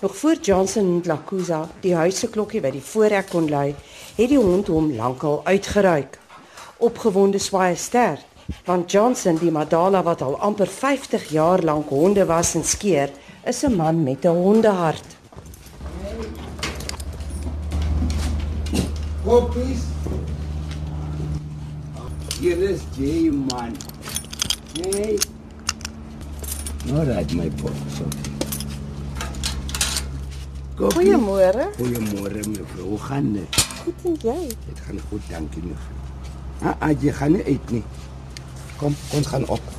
Nog voor Johnson en Lakuza die huiseklokkie by die voorrek kon lui, het die hond hom lankal uitgeruik. Opgewonde swaai ster, want Johnson, die Madala wat al amper 50 jaar lank honde was en skeer, is 'n man met 'n hondehart. Koppies. Hier is Jay man. Jay. Nou raad my pop so. Goeiemôre. Goeiemôre mevrou. Hoe gaan dit? Goed en jy? Dit gaan goed, dankie mevrou. Ah, ah jy gaan nie uit nie. Kom, ons gaan op.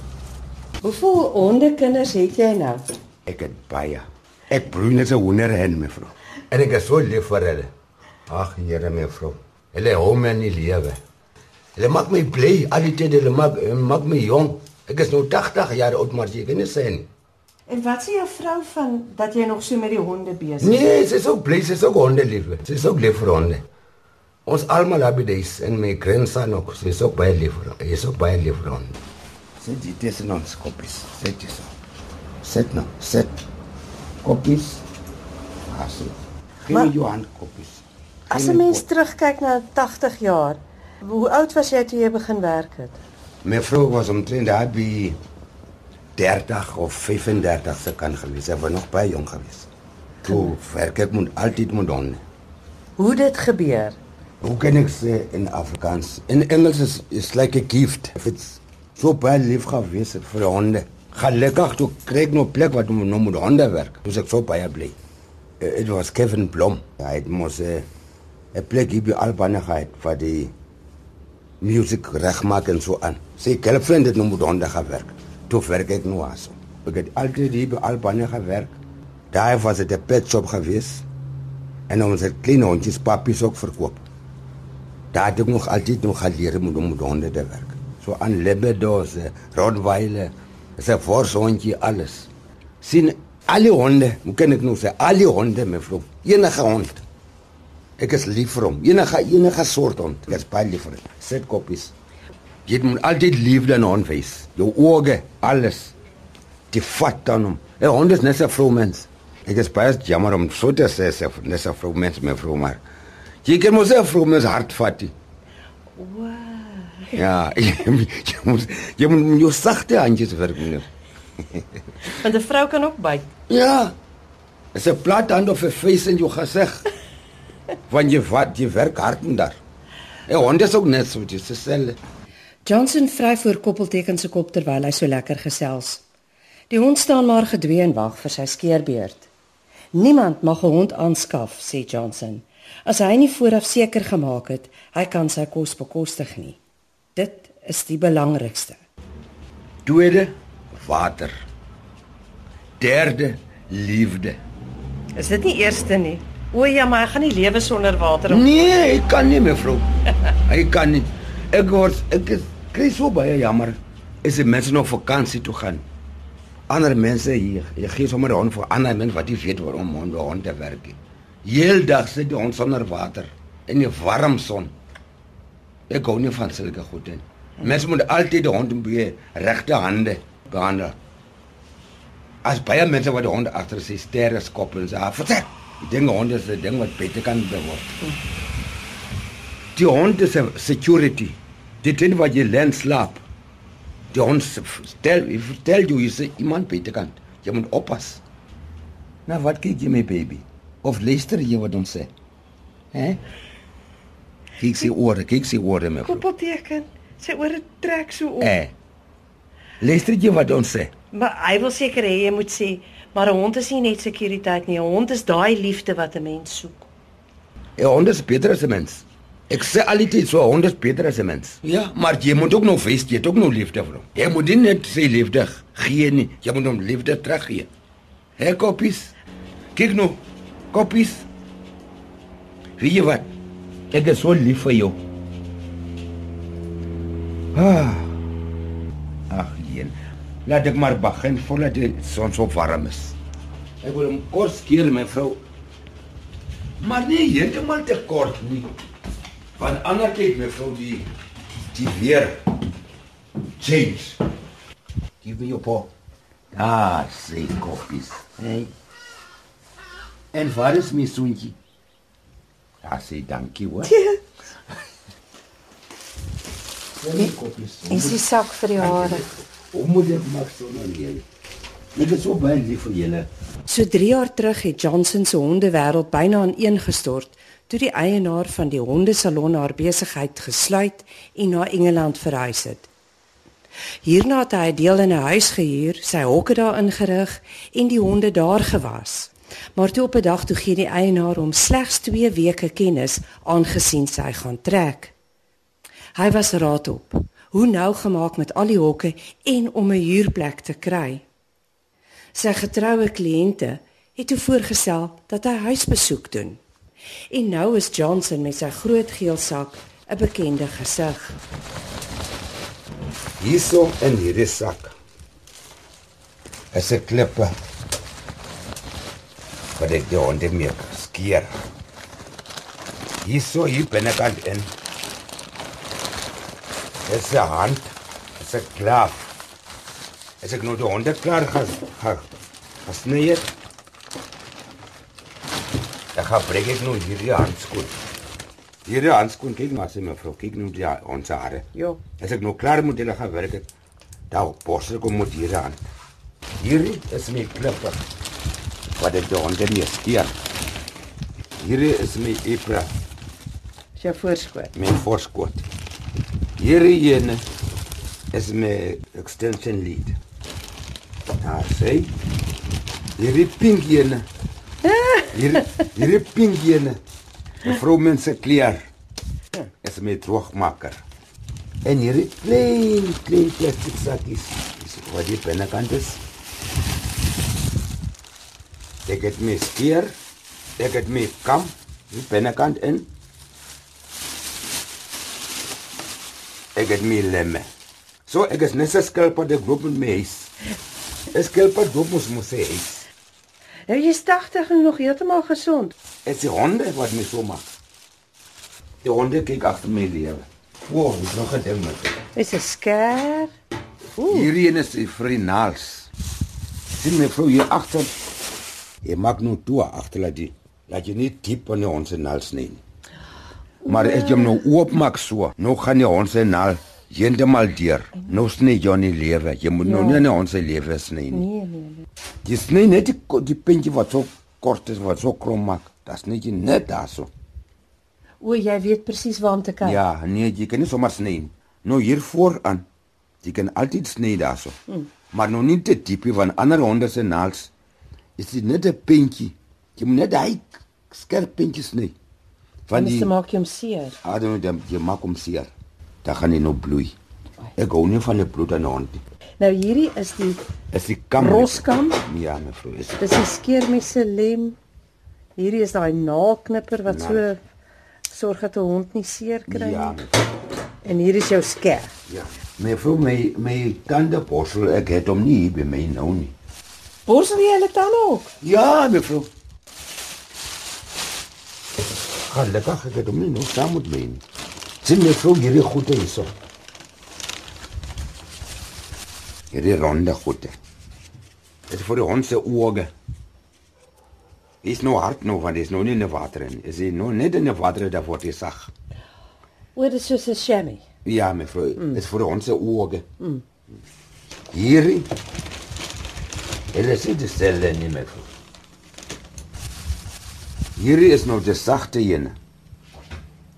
Hoeveel hondekinders het jy nou? Ek het baie. Ek broei net 'n hoenderhen mevrou. En ek is so lief vir hulle. Ag, Here mevrou. Hulle hou my in die lewe. Hulle maak my bly, al die tyd hulle maak maak my jong. Ek is nou 80 jaar oud, maar jy kan nie sê nie. En wat sê jou vrou van dat jy nog so met die honde besig is? Nee, sy is ook bly, sy is ook hondelief. Sy is ook lief vir honde. Ons almal hebben deze en mijn grandson ook. Sy is ook baie lief vir Hy is ook baie lief vir honde. Sit dit tussen ons koppies. Sit jy so. Sit nou, sit. Koppies. Hasie. Geen Maar- jou hand koppies. As Geen 'n mens pot. terugkyk na 80 jaar, hoe oud was jy toe jy begin werk het? My vrou was omtrent daar by 30 of 35 se kan gewees. Sy was nog baie jong gewees. Toe werk ek moet altyd met honde. Hoe dit gebeur? Hoe kan ek sê in Afrikaans? In Engels is is like a gift. If it's so baie lief gewees het vir honde. Gelukkig toe kry ek nou 'n plek wat nou nou met honde werk. Dis ek so baie bly. Eh, Dit was Kevin Blom. Hy het mos eh, 'n plek hier by Albany gehad vir die musiek regmaak en so aan. Sy girlfriend het nou met honde gewerk. Toe werk ek nou as. Ek het altyd hier by Albany gewerk. Daar was dit 'n pet shop gewees. En ons het klein hondjies pappies ook verkoop. Daar het ek nog altyd nog geleer moet om met honde te werk. So aan Labradors, eh, Rottweiler, is 'n vorshondjie alles. sien al die honde, hoe kan ek nou sê, al die honde mevrou, enige hond. Ek is lief vir hom. Enige enige soort hond. Ek is baie lief vir hom. Sit koppies. Jy moet altyd liefde aan 'n hond wys. Jou oë, alles. Die vat aan hom. 'n Hond is net 'n vroumens. Ek is baie jammer om so te sê, sê net 'n vroumens mevrou maar. Jy kan mos 'n vroumens hart vat. nie. Ja, jy, jy moet jy moet jou sagte handjies werk meneer. Want 'n vrou kan ook byt. Ja. Dis 'n plat hand of 'n face in jou gesig. Want jy wat jy werk hard in daar. En hond is ook net so dis dieselfde. Johnson vry voor koppelteken se kop terwyl hy so lekker gesels. Die hond staan maar gedwee en wag vir sy skeerbeurt. Niemand mag 'n hond aanskaf, sê Johnson, as hy nie vooraf seker gemaak het hy kan sy kos bekostig nie. Dit is die belangrikste. Tweede water. Derde liefde. Is dit nie eerste nie? O ja, maar hy gaan nie lewe sonder water of Nee, ek kan nie mevrou. Hy kan nie. Ek word ek kry so baie jammer. Is die mense nog vakansie toe gaan. Ander mense hier, jy gee sommer hond vir ander mense wat nie weet waarom hond hond te werk. Heeldag sit die hond sonder water in die warm son. Ek gou nie van sulke goed nie. Mense moet altyd die hond in regte hande behandel. As baie mense wat die hond agter sy sterre skop en sê, "Ah, "Vertel." Die ding hond is 'n ding wat beter kan beword. Die hond is 'n security. Dit ding wat jy len slaap. Die hond stel, vertel jou jy sê iemand beter kan. Jy moet oppas. Nou wat kyk jy my baby? Of luister jy wat ons sê? Hè? Kyk sy ore, kyk sy ore my. vrou. koppelteken. Sy ore trek so op. Eh. Luister jy wat ons sê? Maar hy wil seker hê jy moet sê, maar 'n hond is nie net sekuriteit nie. 'n Hond is daai liefde wat 'n mens soek. 'n Hond is beter as 'n mens. Ek sê altyd so 'n hond is beter as 'n mens. Ja, maar jy moet ook nog wys jy het ook nog liefde vir hom. Jy moet nie net sê liefde gee nie, jy moet hom liefde teruggee. Hè koppies? Kyk nou. Koppies. Weet jy wat? Ek is so lief vir jou. Ah. Ag, een. Laat ek maar begin voordat die son so warm is. Ek wil hom kort skeer my vrou. Maar nie heeltemal te kort nie. Want ander kyk mevrou die die weer change. Give me your paw. Ah, sê koppies. Hey. En waar is my soentjie? Ja, sê dankie hoor. En sy sak vir die hare. Hoe moet ek maar so nou leer? Ek is so baie lief vir julle. So 3 jaar terug het Johnson se hondewêreld byna ineengestort toe die eienaar van die hondesalon haar besigheid gesluit en na Engeland verhuis het. Hierna het hy deel in 'n huis gehuur, sy hokke daar ingerig en die honde daar gewas. Maar toe op 'n dag toe gee die eienaar hom slegs 2 weke kennis aangesien sy gaan trek. Hy was raad op. Hoe nou gemaak met al die hokke en om 'n huurplek te kry. Sy getroue kliënte het toe voorgestel dat hy huisbesoek doen. En nou is Johnson met sy groot geel sak 'n bekende gesig. Hierso in hierdie sak. Is 'n klippe. Wat ek die honde mee skeer. Hierso hier binnekant in. Dis 'n hand. Dis 'n klaaf. As ek nou die honde klaar gas gas gesny het. Dan gaan breek ek nou hierdie handskoen. Hierdie handskoen kyk maar sy mevrou, kyk nou die ons hare. Ja. As ek nou klaar moet hulle gaan werk het, dan borsel kom met hierdie hand. Hierdie is my klippe. Wat ek die honde nie skeer. Hierdie is my epra, Is jou voorskoot. my voorskoot. Hierdie ene is my extension lead. Daar sê hierdie pink ene. Hierdie hierdie pink ene. Mevrou mense kleer. Is my droogmaker. En hierdie klein klein plastic sakkies. Dis wat die binnekant is. Ek het my skeer. Ek het my kam die binnekant in. Ek het my lemme. So ek is net 'n skelpad ek loop met my huis. 'n Skelpad loop mos mos sê huis. Nou jy's 80 en nog heeltemal gesond. Is die honde wat my so maak. Die honde kyk agter my lewe. Wow, dis nog 'n ding met. Dis 'n sker. Ooh, Hierdie een is die frinaals. Sien my vrou hier agter. Jy maak nou toe agter laat jy laat jy nie diep in die hond se naels nie. Maar as jy hom nou oopmaak so, nou gaan die hond se naal heeltemal deur. Nou sny nie lewe. Jy moet ja. nou Ja. nie in die hond se lewe sny nie. nee nee. nee. Jy sny net die, die puntjie wat so kort is wat so krom maak. Das net jy net daarso. O, jy weet presies waar om te kyk. Ja, nee, jy kan nie sommer sny nie. Nou hier vooraan. Jy kan altyd sny daarso. Hmm. Maar nou nie te diep nie want ander honde se naels is dit net 'n puntjie. Jy moet net hy skerp puntjies sny. Die te maak hom seer. Don't know, jy maak hom seer. Dan gaan hy nou bloei. Ek hou nie van die bloed aan 'n hond nie. Nou hierdie is die Is die kam Roskam? Ja, mevrou, is dis die skeermes se lem. Hierdie is daai naalknipper wat so sorg dat 'n hond nie seer kry Ja, nie. mevrou. En hier is jou sker. Ja. Mevrou, my my tandeporsel, ek het hom nie hier by my nou nie. Borsel jy hulle tande ook? Ja, mevrou. Gelukkig ek het hom nie nog saam met my nie. Sien mevrou hierdie goede hierso. Hierdie ronde goede. Dit is vir die hond se oë. Is nou hard nou want dit is nou nie in die water in. Is hy nou net in die water daar word hy sag. O, dit is soos 'n chamois. Ja, mevrou, mm. dit is vir die hond se oë. Mm. Hierdie Hulle sê dit selfde nie mevrou. Hierdie is nou die sagte een.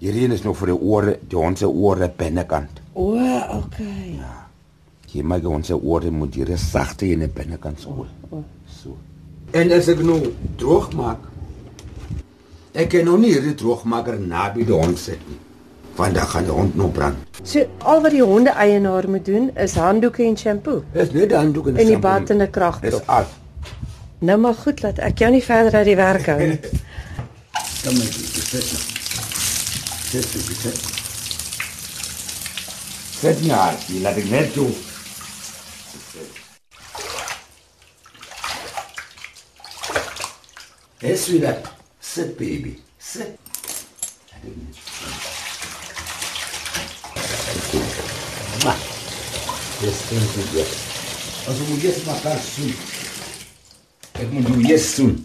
Hierdie een is nou vir die ore, die hond se ore binnekant. O, okay. Jy maak ons se ore moet hierdie sagte een binnekant so. So. En as ek nou droog maak, ek kan nou nie hierdie droogmaker naby die hond sit nie. Want dan gaan die hond nou brand. So al wat die honde eienaar moet doen is handdoeke en shampoo Dis net die handdoek en en die shampoo. bad en 'n Dis kragdrop. al. Nou maar goed laat ek jou nie verder uit die werk hou nie. Kom maar, dit sit. Sit, dit sit. Sit nie hard, jy laat ek net toe. Hey, sweetheart. Sit, baby. Sit. Ma. Dis ding goed, ja. As jy moet eers maar kan soen. Ek moet jou eers soen.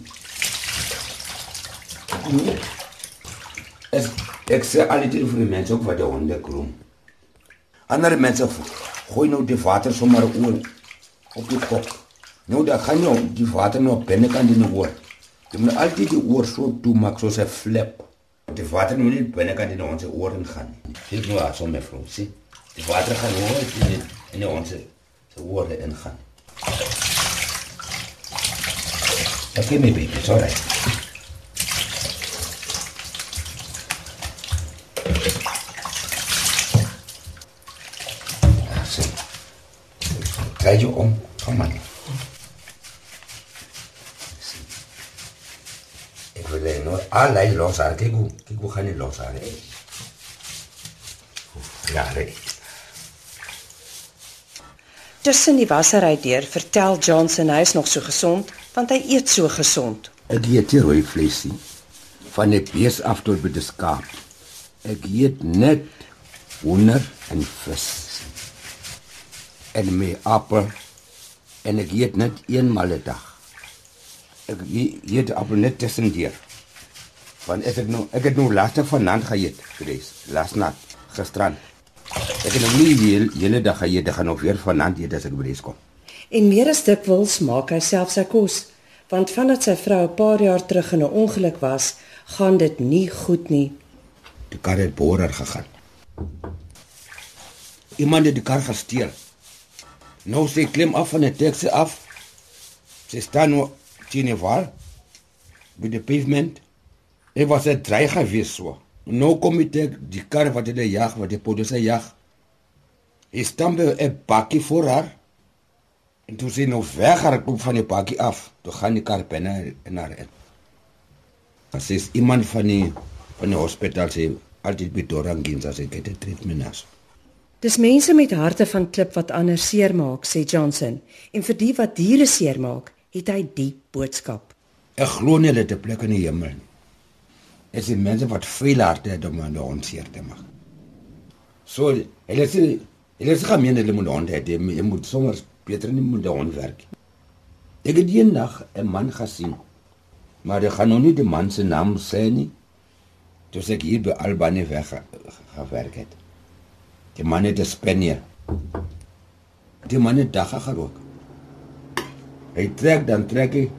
Es ek sê al die die mense ook wat die honde kroom. Ander mense gooi nou die water sommer oor op die kop. Nou dan gaan jy die water nou binnekant in die oor. Jy moet altyd die oor so toe maak soos 'n flap. Die water moet nie binnekant in ons oor ingaan nie. Kyk nou as om mevrou, sien. Die water gaan nooit in in ons se oor ingaan. Okay, maybe it's all right. Je om. Maar. Ik wil er nog allerlei losharen. Kijk hoe, kijk hoe gaan die losharen. Ja, nee. Tussen die wassery deur vertel Johnson hy is nog so gesond want hy eet so gesond. Ek eet nie rooi vlees nie. Van die bees af tot by die skaap. Ek eet net hoender en vis. En my appel en ek eet net eenmal 'n dag. Ek e- eet appel net tussen deur. Want ek het nou ek het nou laastig vanaand geëet, vrees. Laas nat, gisterand. Ek het nou nie die hele, hele dag geëet, ek gaan nog weer vanaand eet as ek by die kom. En meer as dikwels maak hy self sy kos, want vandat sy vrou 'n paar jaar terug in 'n ongeluk was, gaan dit nie goed nie. Die kar het borer gegaan. Iemand het die kar gesteel. Nou sy klim af van 'n taxi af. Sy staan nou teen die wal by die pavement. Dit was 'n dreig gewees so. Nou kom die tek, die kar wat hulle jag, wat die polisie jag. Hy staan by 'n bakkie voor haar. En toe sy nou weghardloop van die bakkie af, toe gaan die kar binne in haar in. As is iemand van die van die hospitaal sê altyd by Dorangins as ek dit treatment as. Dis mense met harte van klip wat ander seermaak, sê Johnson, en vir die wat diere seermaak, het hy die boodskap. Ek glo nie dit 'n plek in die hemel nie. Dit is mense wat veel harte het om die hond seer te maak. So, hulle sê hulle sê gemeen hulle moet honde hê, jy moet sommer beter nie met die hond werk. Ek het eendag 'n man gesien. Maar ek gaan nou nie die man se naam sê nie. Dis ek hier by Albany weg gewerk het. Die man het 'n Spanier. Die man het dagga gerook. Hy trek dan trek hy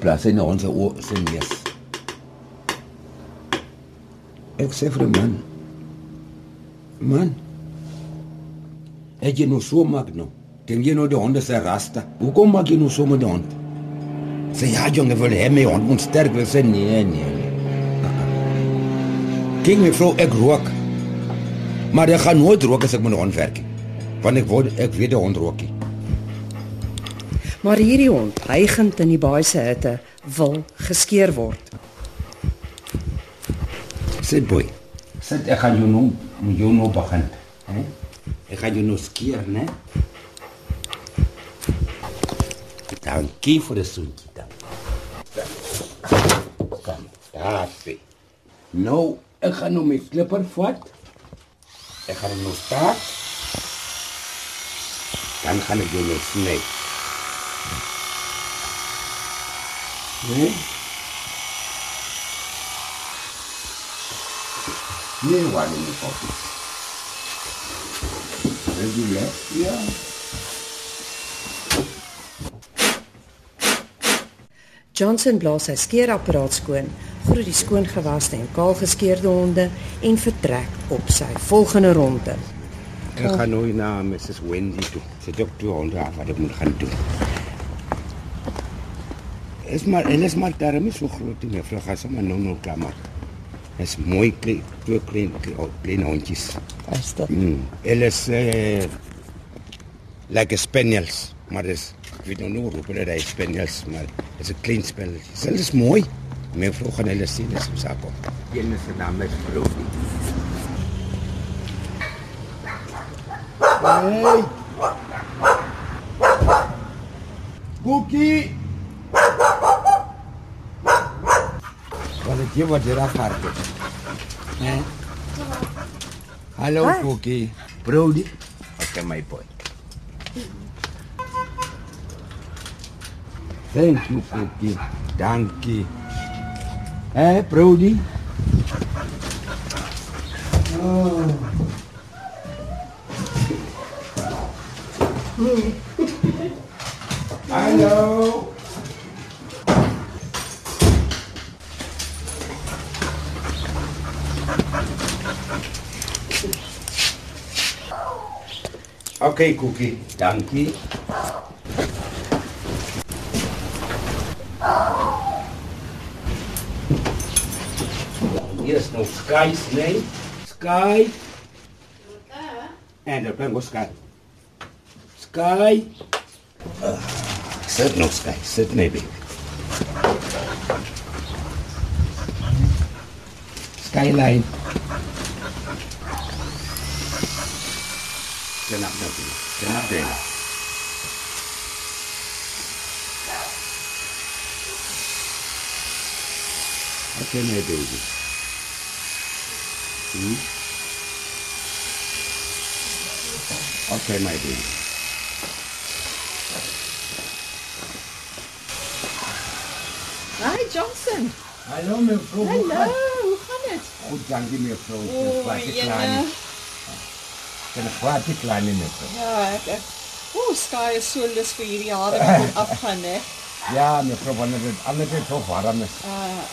plaas in ons se neus. Ek sê vir man. Man. Ek jy nou so maak nou. Dink jy nou die honde se rasta? Hoekom maak jy nou so met die hond? Sê ja, jonge, wil hê my hond moet sterk wees. Nee, nee. nee. Kyk my vrou, ek rook. Maar ek gaan nooit rook as ek met 'n hond werk nie. Want ek word ek weet die hond rook nie. Maar hierdie hond, hygend in die baie se hitte, wil geskeer word. Sê boy. Sê ek gaan jou nou, moet jou nou begin. Hè? Ek gaan jou nou skeer, né? Dankie vir die soentjie dan. Kom, daar sê. Nou, ek gaan nou my klipper vat. Ek gaan hom nou staak. Dan gaan ek jou nou sny. Nee. Nee, waar in die koffie. Wil jy ja? Ja. Johnson blaas sy skeerapparaat skoon, groet die skoongewaste en kaal geskeerde honde en vertrek op sy volgende ronde. Ek gaan nou na Mrs Wendy toe. Sy dok toe honde af wat ek moet gaan doen. Is maar en is maar daar is so groot nie, mevrou gaan sommer nou nou klaar maak. Is mooi klein, twee klein klein hondjies. Is dit? Mm. Hulle is uh, like spaniels, maar dis ek weet nou nie hoe hulle daai spaniels, maar dis 'n klein spel. Hulle is mooi. Mevrou gaan hulle sien as ons kom. Een se naam is Brody. Hey. Cookie. Het jy wat jy daar het? Hè? Hallo. Cookie. Brody. Okay my boy. Thank you Cookie. Dankie. Hé, Brody. Oh. Hallo. Okay, Cookie. Dankie. Hier is nog Sky nee. Sky. En daar ben ik Sky. Sky. Uh, sit nog Sky. Sit nee, baby. Skyline. Stand up, baby. Stand up, baby. Okay, my baby. Hmm? Okay, my baby. Hi Johnson. Hallo, mevrouw. Hallo, hoe gaan dit? Goed, dankie, mevrouw. Ik O, ben kwaad jene. klein. Ik ben kwaad klein, mevrouw. Ja, ek ek O, Sky is so lus vir hierdie hare wat moet afgaan, hè. Ja, mevrouw, wanneer het altijd zo warm is. Uh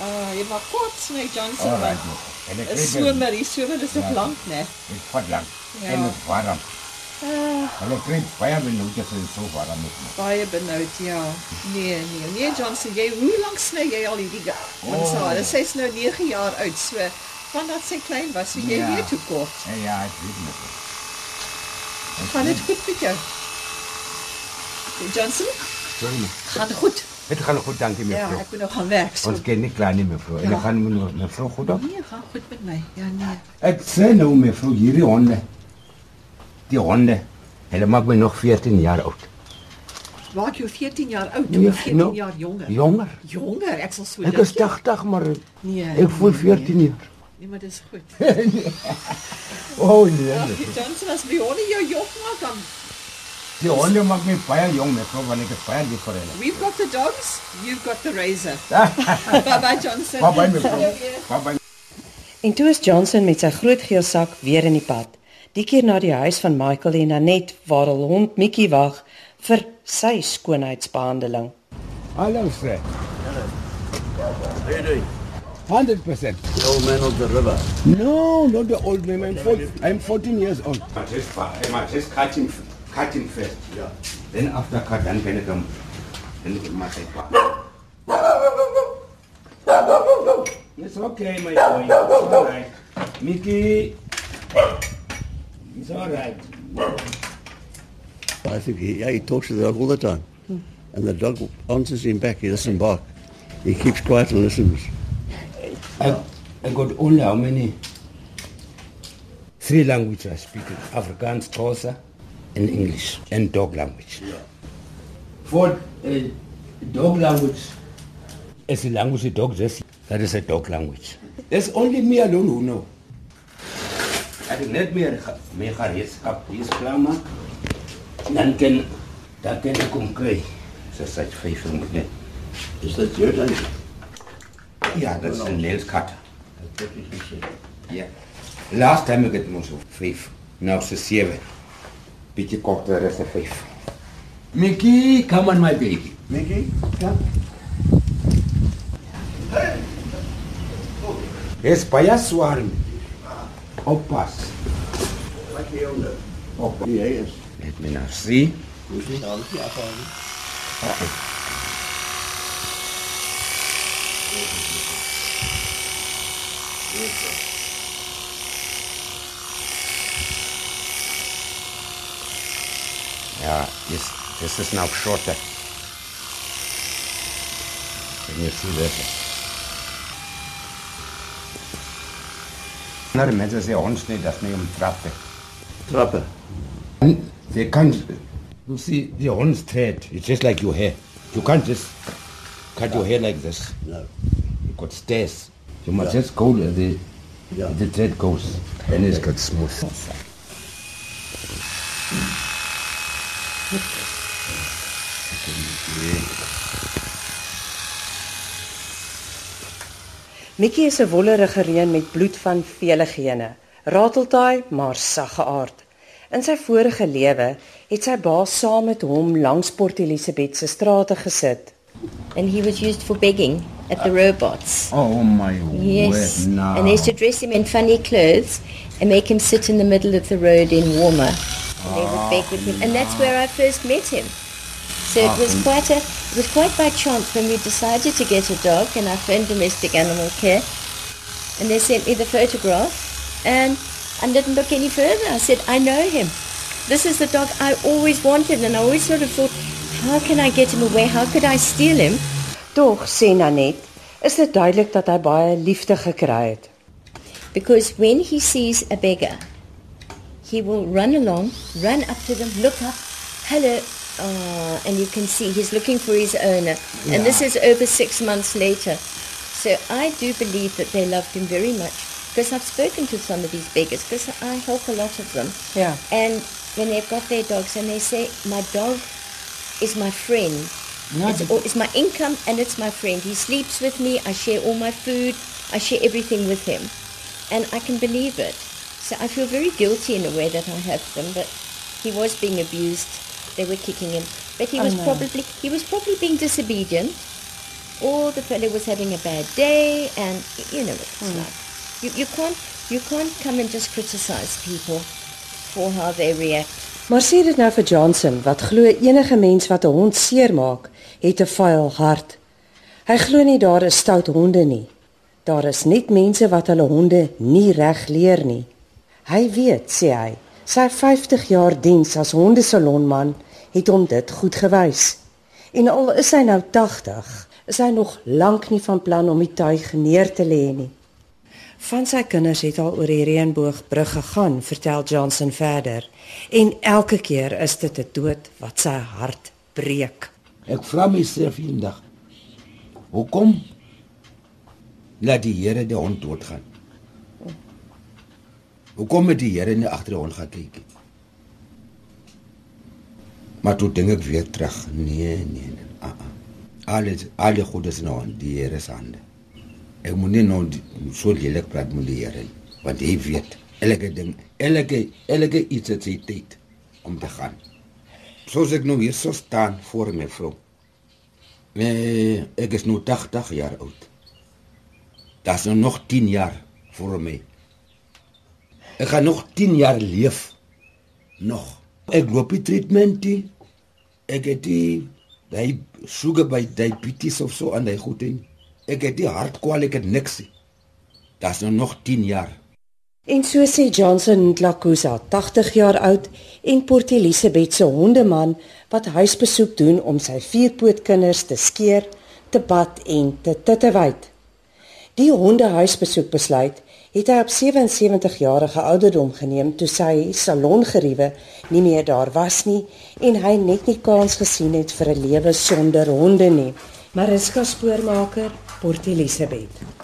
uh, jy mag kort sny Johnson. Want mevrouw. En ik Is kreeg somer, die somer is Ja. lank, né? Ik vat lang. Ja. En het is warm. Uh, En ik kreeg baie benoemd als het zo warm is. baie benoud, ja. Nee, nee. Nee Johnson, jy hoe lank sny jy al hierdie ga? Want Oh. sy, oh. sy is nou 9 jaar oud, so vandat sy klein was, so jy Ja. weet hoe kort. Ja, ja, ik weet het. Gaan weet dit goed met jou? Johnson, me. Gaan goed. Het gaat goed, dank je, Ja, mevrouw. ek moet nou gaan werk. So. Ons ken niet klaar nie, mevrouw. En Ja. dan gaan we mevrouw goed op. Nee, gaan goed met my. Ja, nee. Ik zei nou, mevrouw, hierdie honde. Die honde. Hulle maak my nog 14 jaar oud. Waar jy 14 jaar oud, Ja, ja, 14 nou, jaar jonger. Jonger. Jonger, ek sal so Ek dink, is 80, maar Nee. ek voel nee, 14 Nee, jaar. nee maar dis goed. Oh nee. Ja, mevrouw. Johnson as die honde jou jong maak dan Die honde maak my baie jong, mevrouw, want ek is baie lief vir hulle. we've got the dogs, you've got the razor. bye bye Johnson. Bye bye. Bye bye. En toe is Johnson met sy groot geel sak weer in die pad. Die keer na die huis van Michael en Annette waar hul hond Mickey wag vir sy skoonheidsbehandeling. Hallo, Fred. How you doing? 100%. The old man of the river. No, not the old man. I'm, 14, I'm 14 years old. I just, I just cut him, cut him first. Yeah. Then after cut, then can come. Then it must say, It's okay, my boy. It's all right. Mickey. It's all right. I think he, yeah, he talks to the dog all the time. Hmm. And the dog answers him back. He doesn't bark. He keeps quiet and listens. I, I got only how many? Three languages I speak. Afrikaans, Xhosa, and English, and dog language. For uh, dog language, is a language the dog just, that is a dog language. There's only me alone who know. Ek net meer meer gereedskap hier is klaar maak. Dan kan dan kan ek kom kry. So sê vyf moet net. Is that your thing? Ja, dat is 'n nails cutter. That's what he said. Ja. Last time ek het mos op 5. Nou se 7. Bietjie korter as 'n 5. Mickey, come on my baby. Mickey, come. Dis baie swaar. Oppas. Wat jy onder? Op. Ja, yes. Let me nou sien. Hoe sien dan die afhalen? Ja, dis dis hm? is now shorter. Can you see this? Nou, mense sê ons nie dat nie om trappe. Trappen. They can't. You see, the horn's thread. It's just like your hair. You can't just cut your hair like this. No. You got stairs. You must just go the Yeah. the thread goes, and it's got smooth. Mickey is 'n wollerige reën met bloed van vele gene. Rateltaai, maar sagge aard. In sy vorige lewe het sy baas saam met hom langs Port Elizabeth se strate gesit. And he was used for begging at the robots. Oh my Yes. word. No. And they used to dress him in funny clothes and make him sit in the middle of the road in warmer. And they would ah. beg with him. And that's where I first met him. So it ah, was quite a it was quite by chance when we decided to get a dog and I phoned domestic animal care and they sent me the photograph and I didn't look any further. I said, I know him. This is the dog I always wanted and I always sort of thought, how can I get him away? How could I steal him? Tog sê Nanet, is dit duidelik dat hy baie liefde gekry het. Because when he sees a beggar, he will run along, run up to them, look up, hello, uh, and you can see he's looking for his owner. And this is over six months later. So I do believe that they loved him very much because I've spoken to some of these beggars because I help a lot of them. Ja. And when they've got their dogs and they say, my dog is my friend. It's my income and it's my friend. He sleeps with me. I share all my food. I share everything with him. And I can believe it. So I feel very guilty in a way that I have them, but he was being abused. They were kicking him. But he was no. probably he was probably being disobedient. Or the fellow was having a bad day and you know what it's like. You, you can't you can't come and just criticize people for how they react. Maar sê dit nou vir Johnson wat glo enige mens wat 'n hond seermaak, het 'n vuil hart. Hy glo nie daar is stout honde nie. Daar is net mense wat hulle honde nie reg leer nie. Hy weet, sê hy, sy 50 jaar diens as hondesalonman het hom dit goed gewys. En al is hy nou 80, is hy nog lank nie van plan om die tuig neer te lê nie. Van sy kinders het al oor die reënboogbrug gegaan, vertel Johnson verder. En elke keer is dit 'n dood wat sy hart breek. Ek vra myself eendag. Hoekom laat die Here die hond doodgaan? Hoekom het die Here nie agter die hond gekyk nie? Maar toe dink ek weer terug. Nee, nee, nee. Ah, ah. Alles alle goed is nou in die Here se hande. Ek moet nie nou die- so lelik praat met die Here nie, want hy weet elke ding, elke elke iets het sy tyd om te gaan. Soos ek nou hier so staan voor my vrou. Nee, ek is nou 80 jaar oud. Dat is nou nog 10 jaar voor my. Ek gaan nog 10 jaar leef. Nog. Ek loop die treatment nie. Ek het die hy sugar by diabetes of so aan hy goed en ek het die hartkwal, ek het niks. is nou nog 10 jaar. En so sê Johnson Ntlakusa, 80 jaar oud en Port Elizabeth se hondeman wat huisbesoek doen om sy vierpootkinders te skeer, te bad en te tittewyt. Die hondehuisbesoek besluit het hy op 77 jarige ouderdom geneem toe sy salongeriewe nie meer daar was nie en hy net nie kans gesien het vir 'n lewe sonder honde nie. Mariska spoormaker, Port Elizabeth.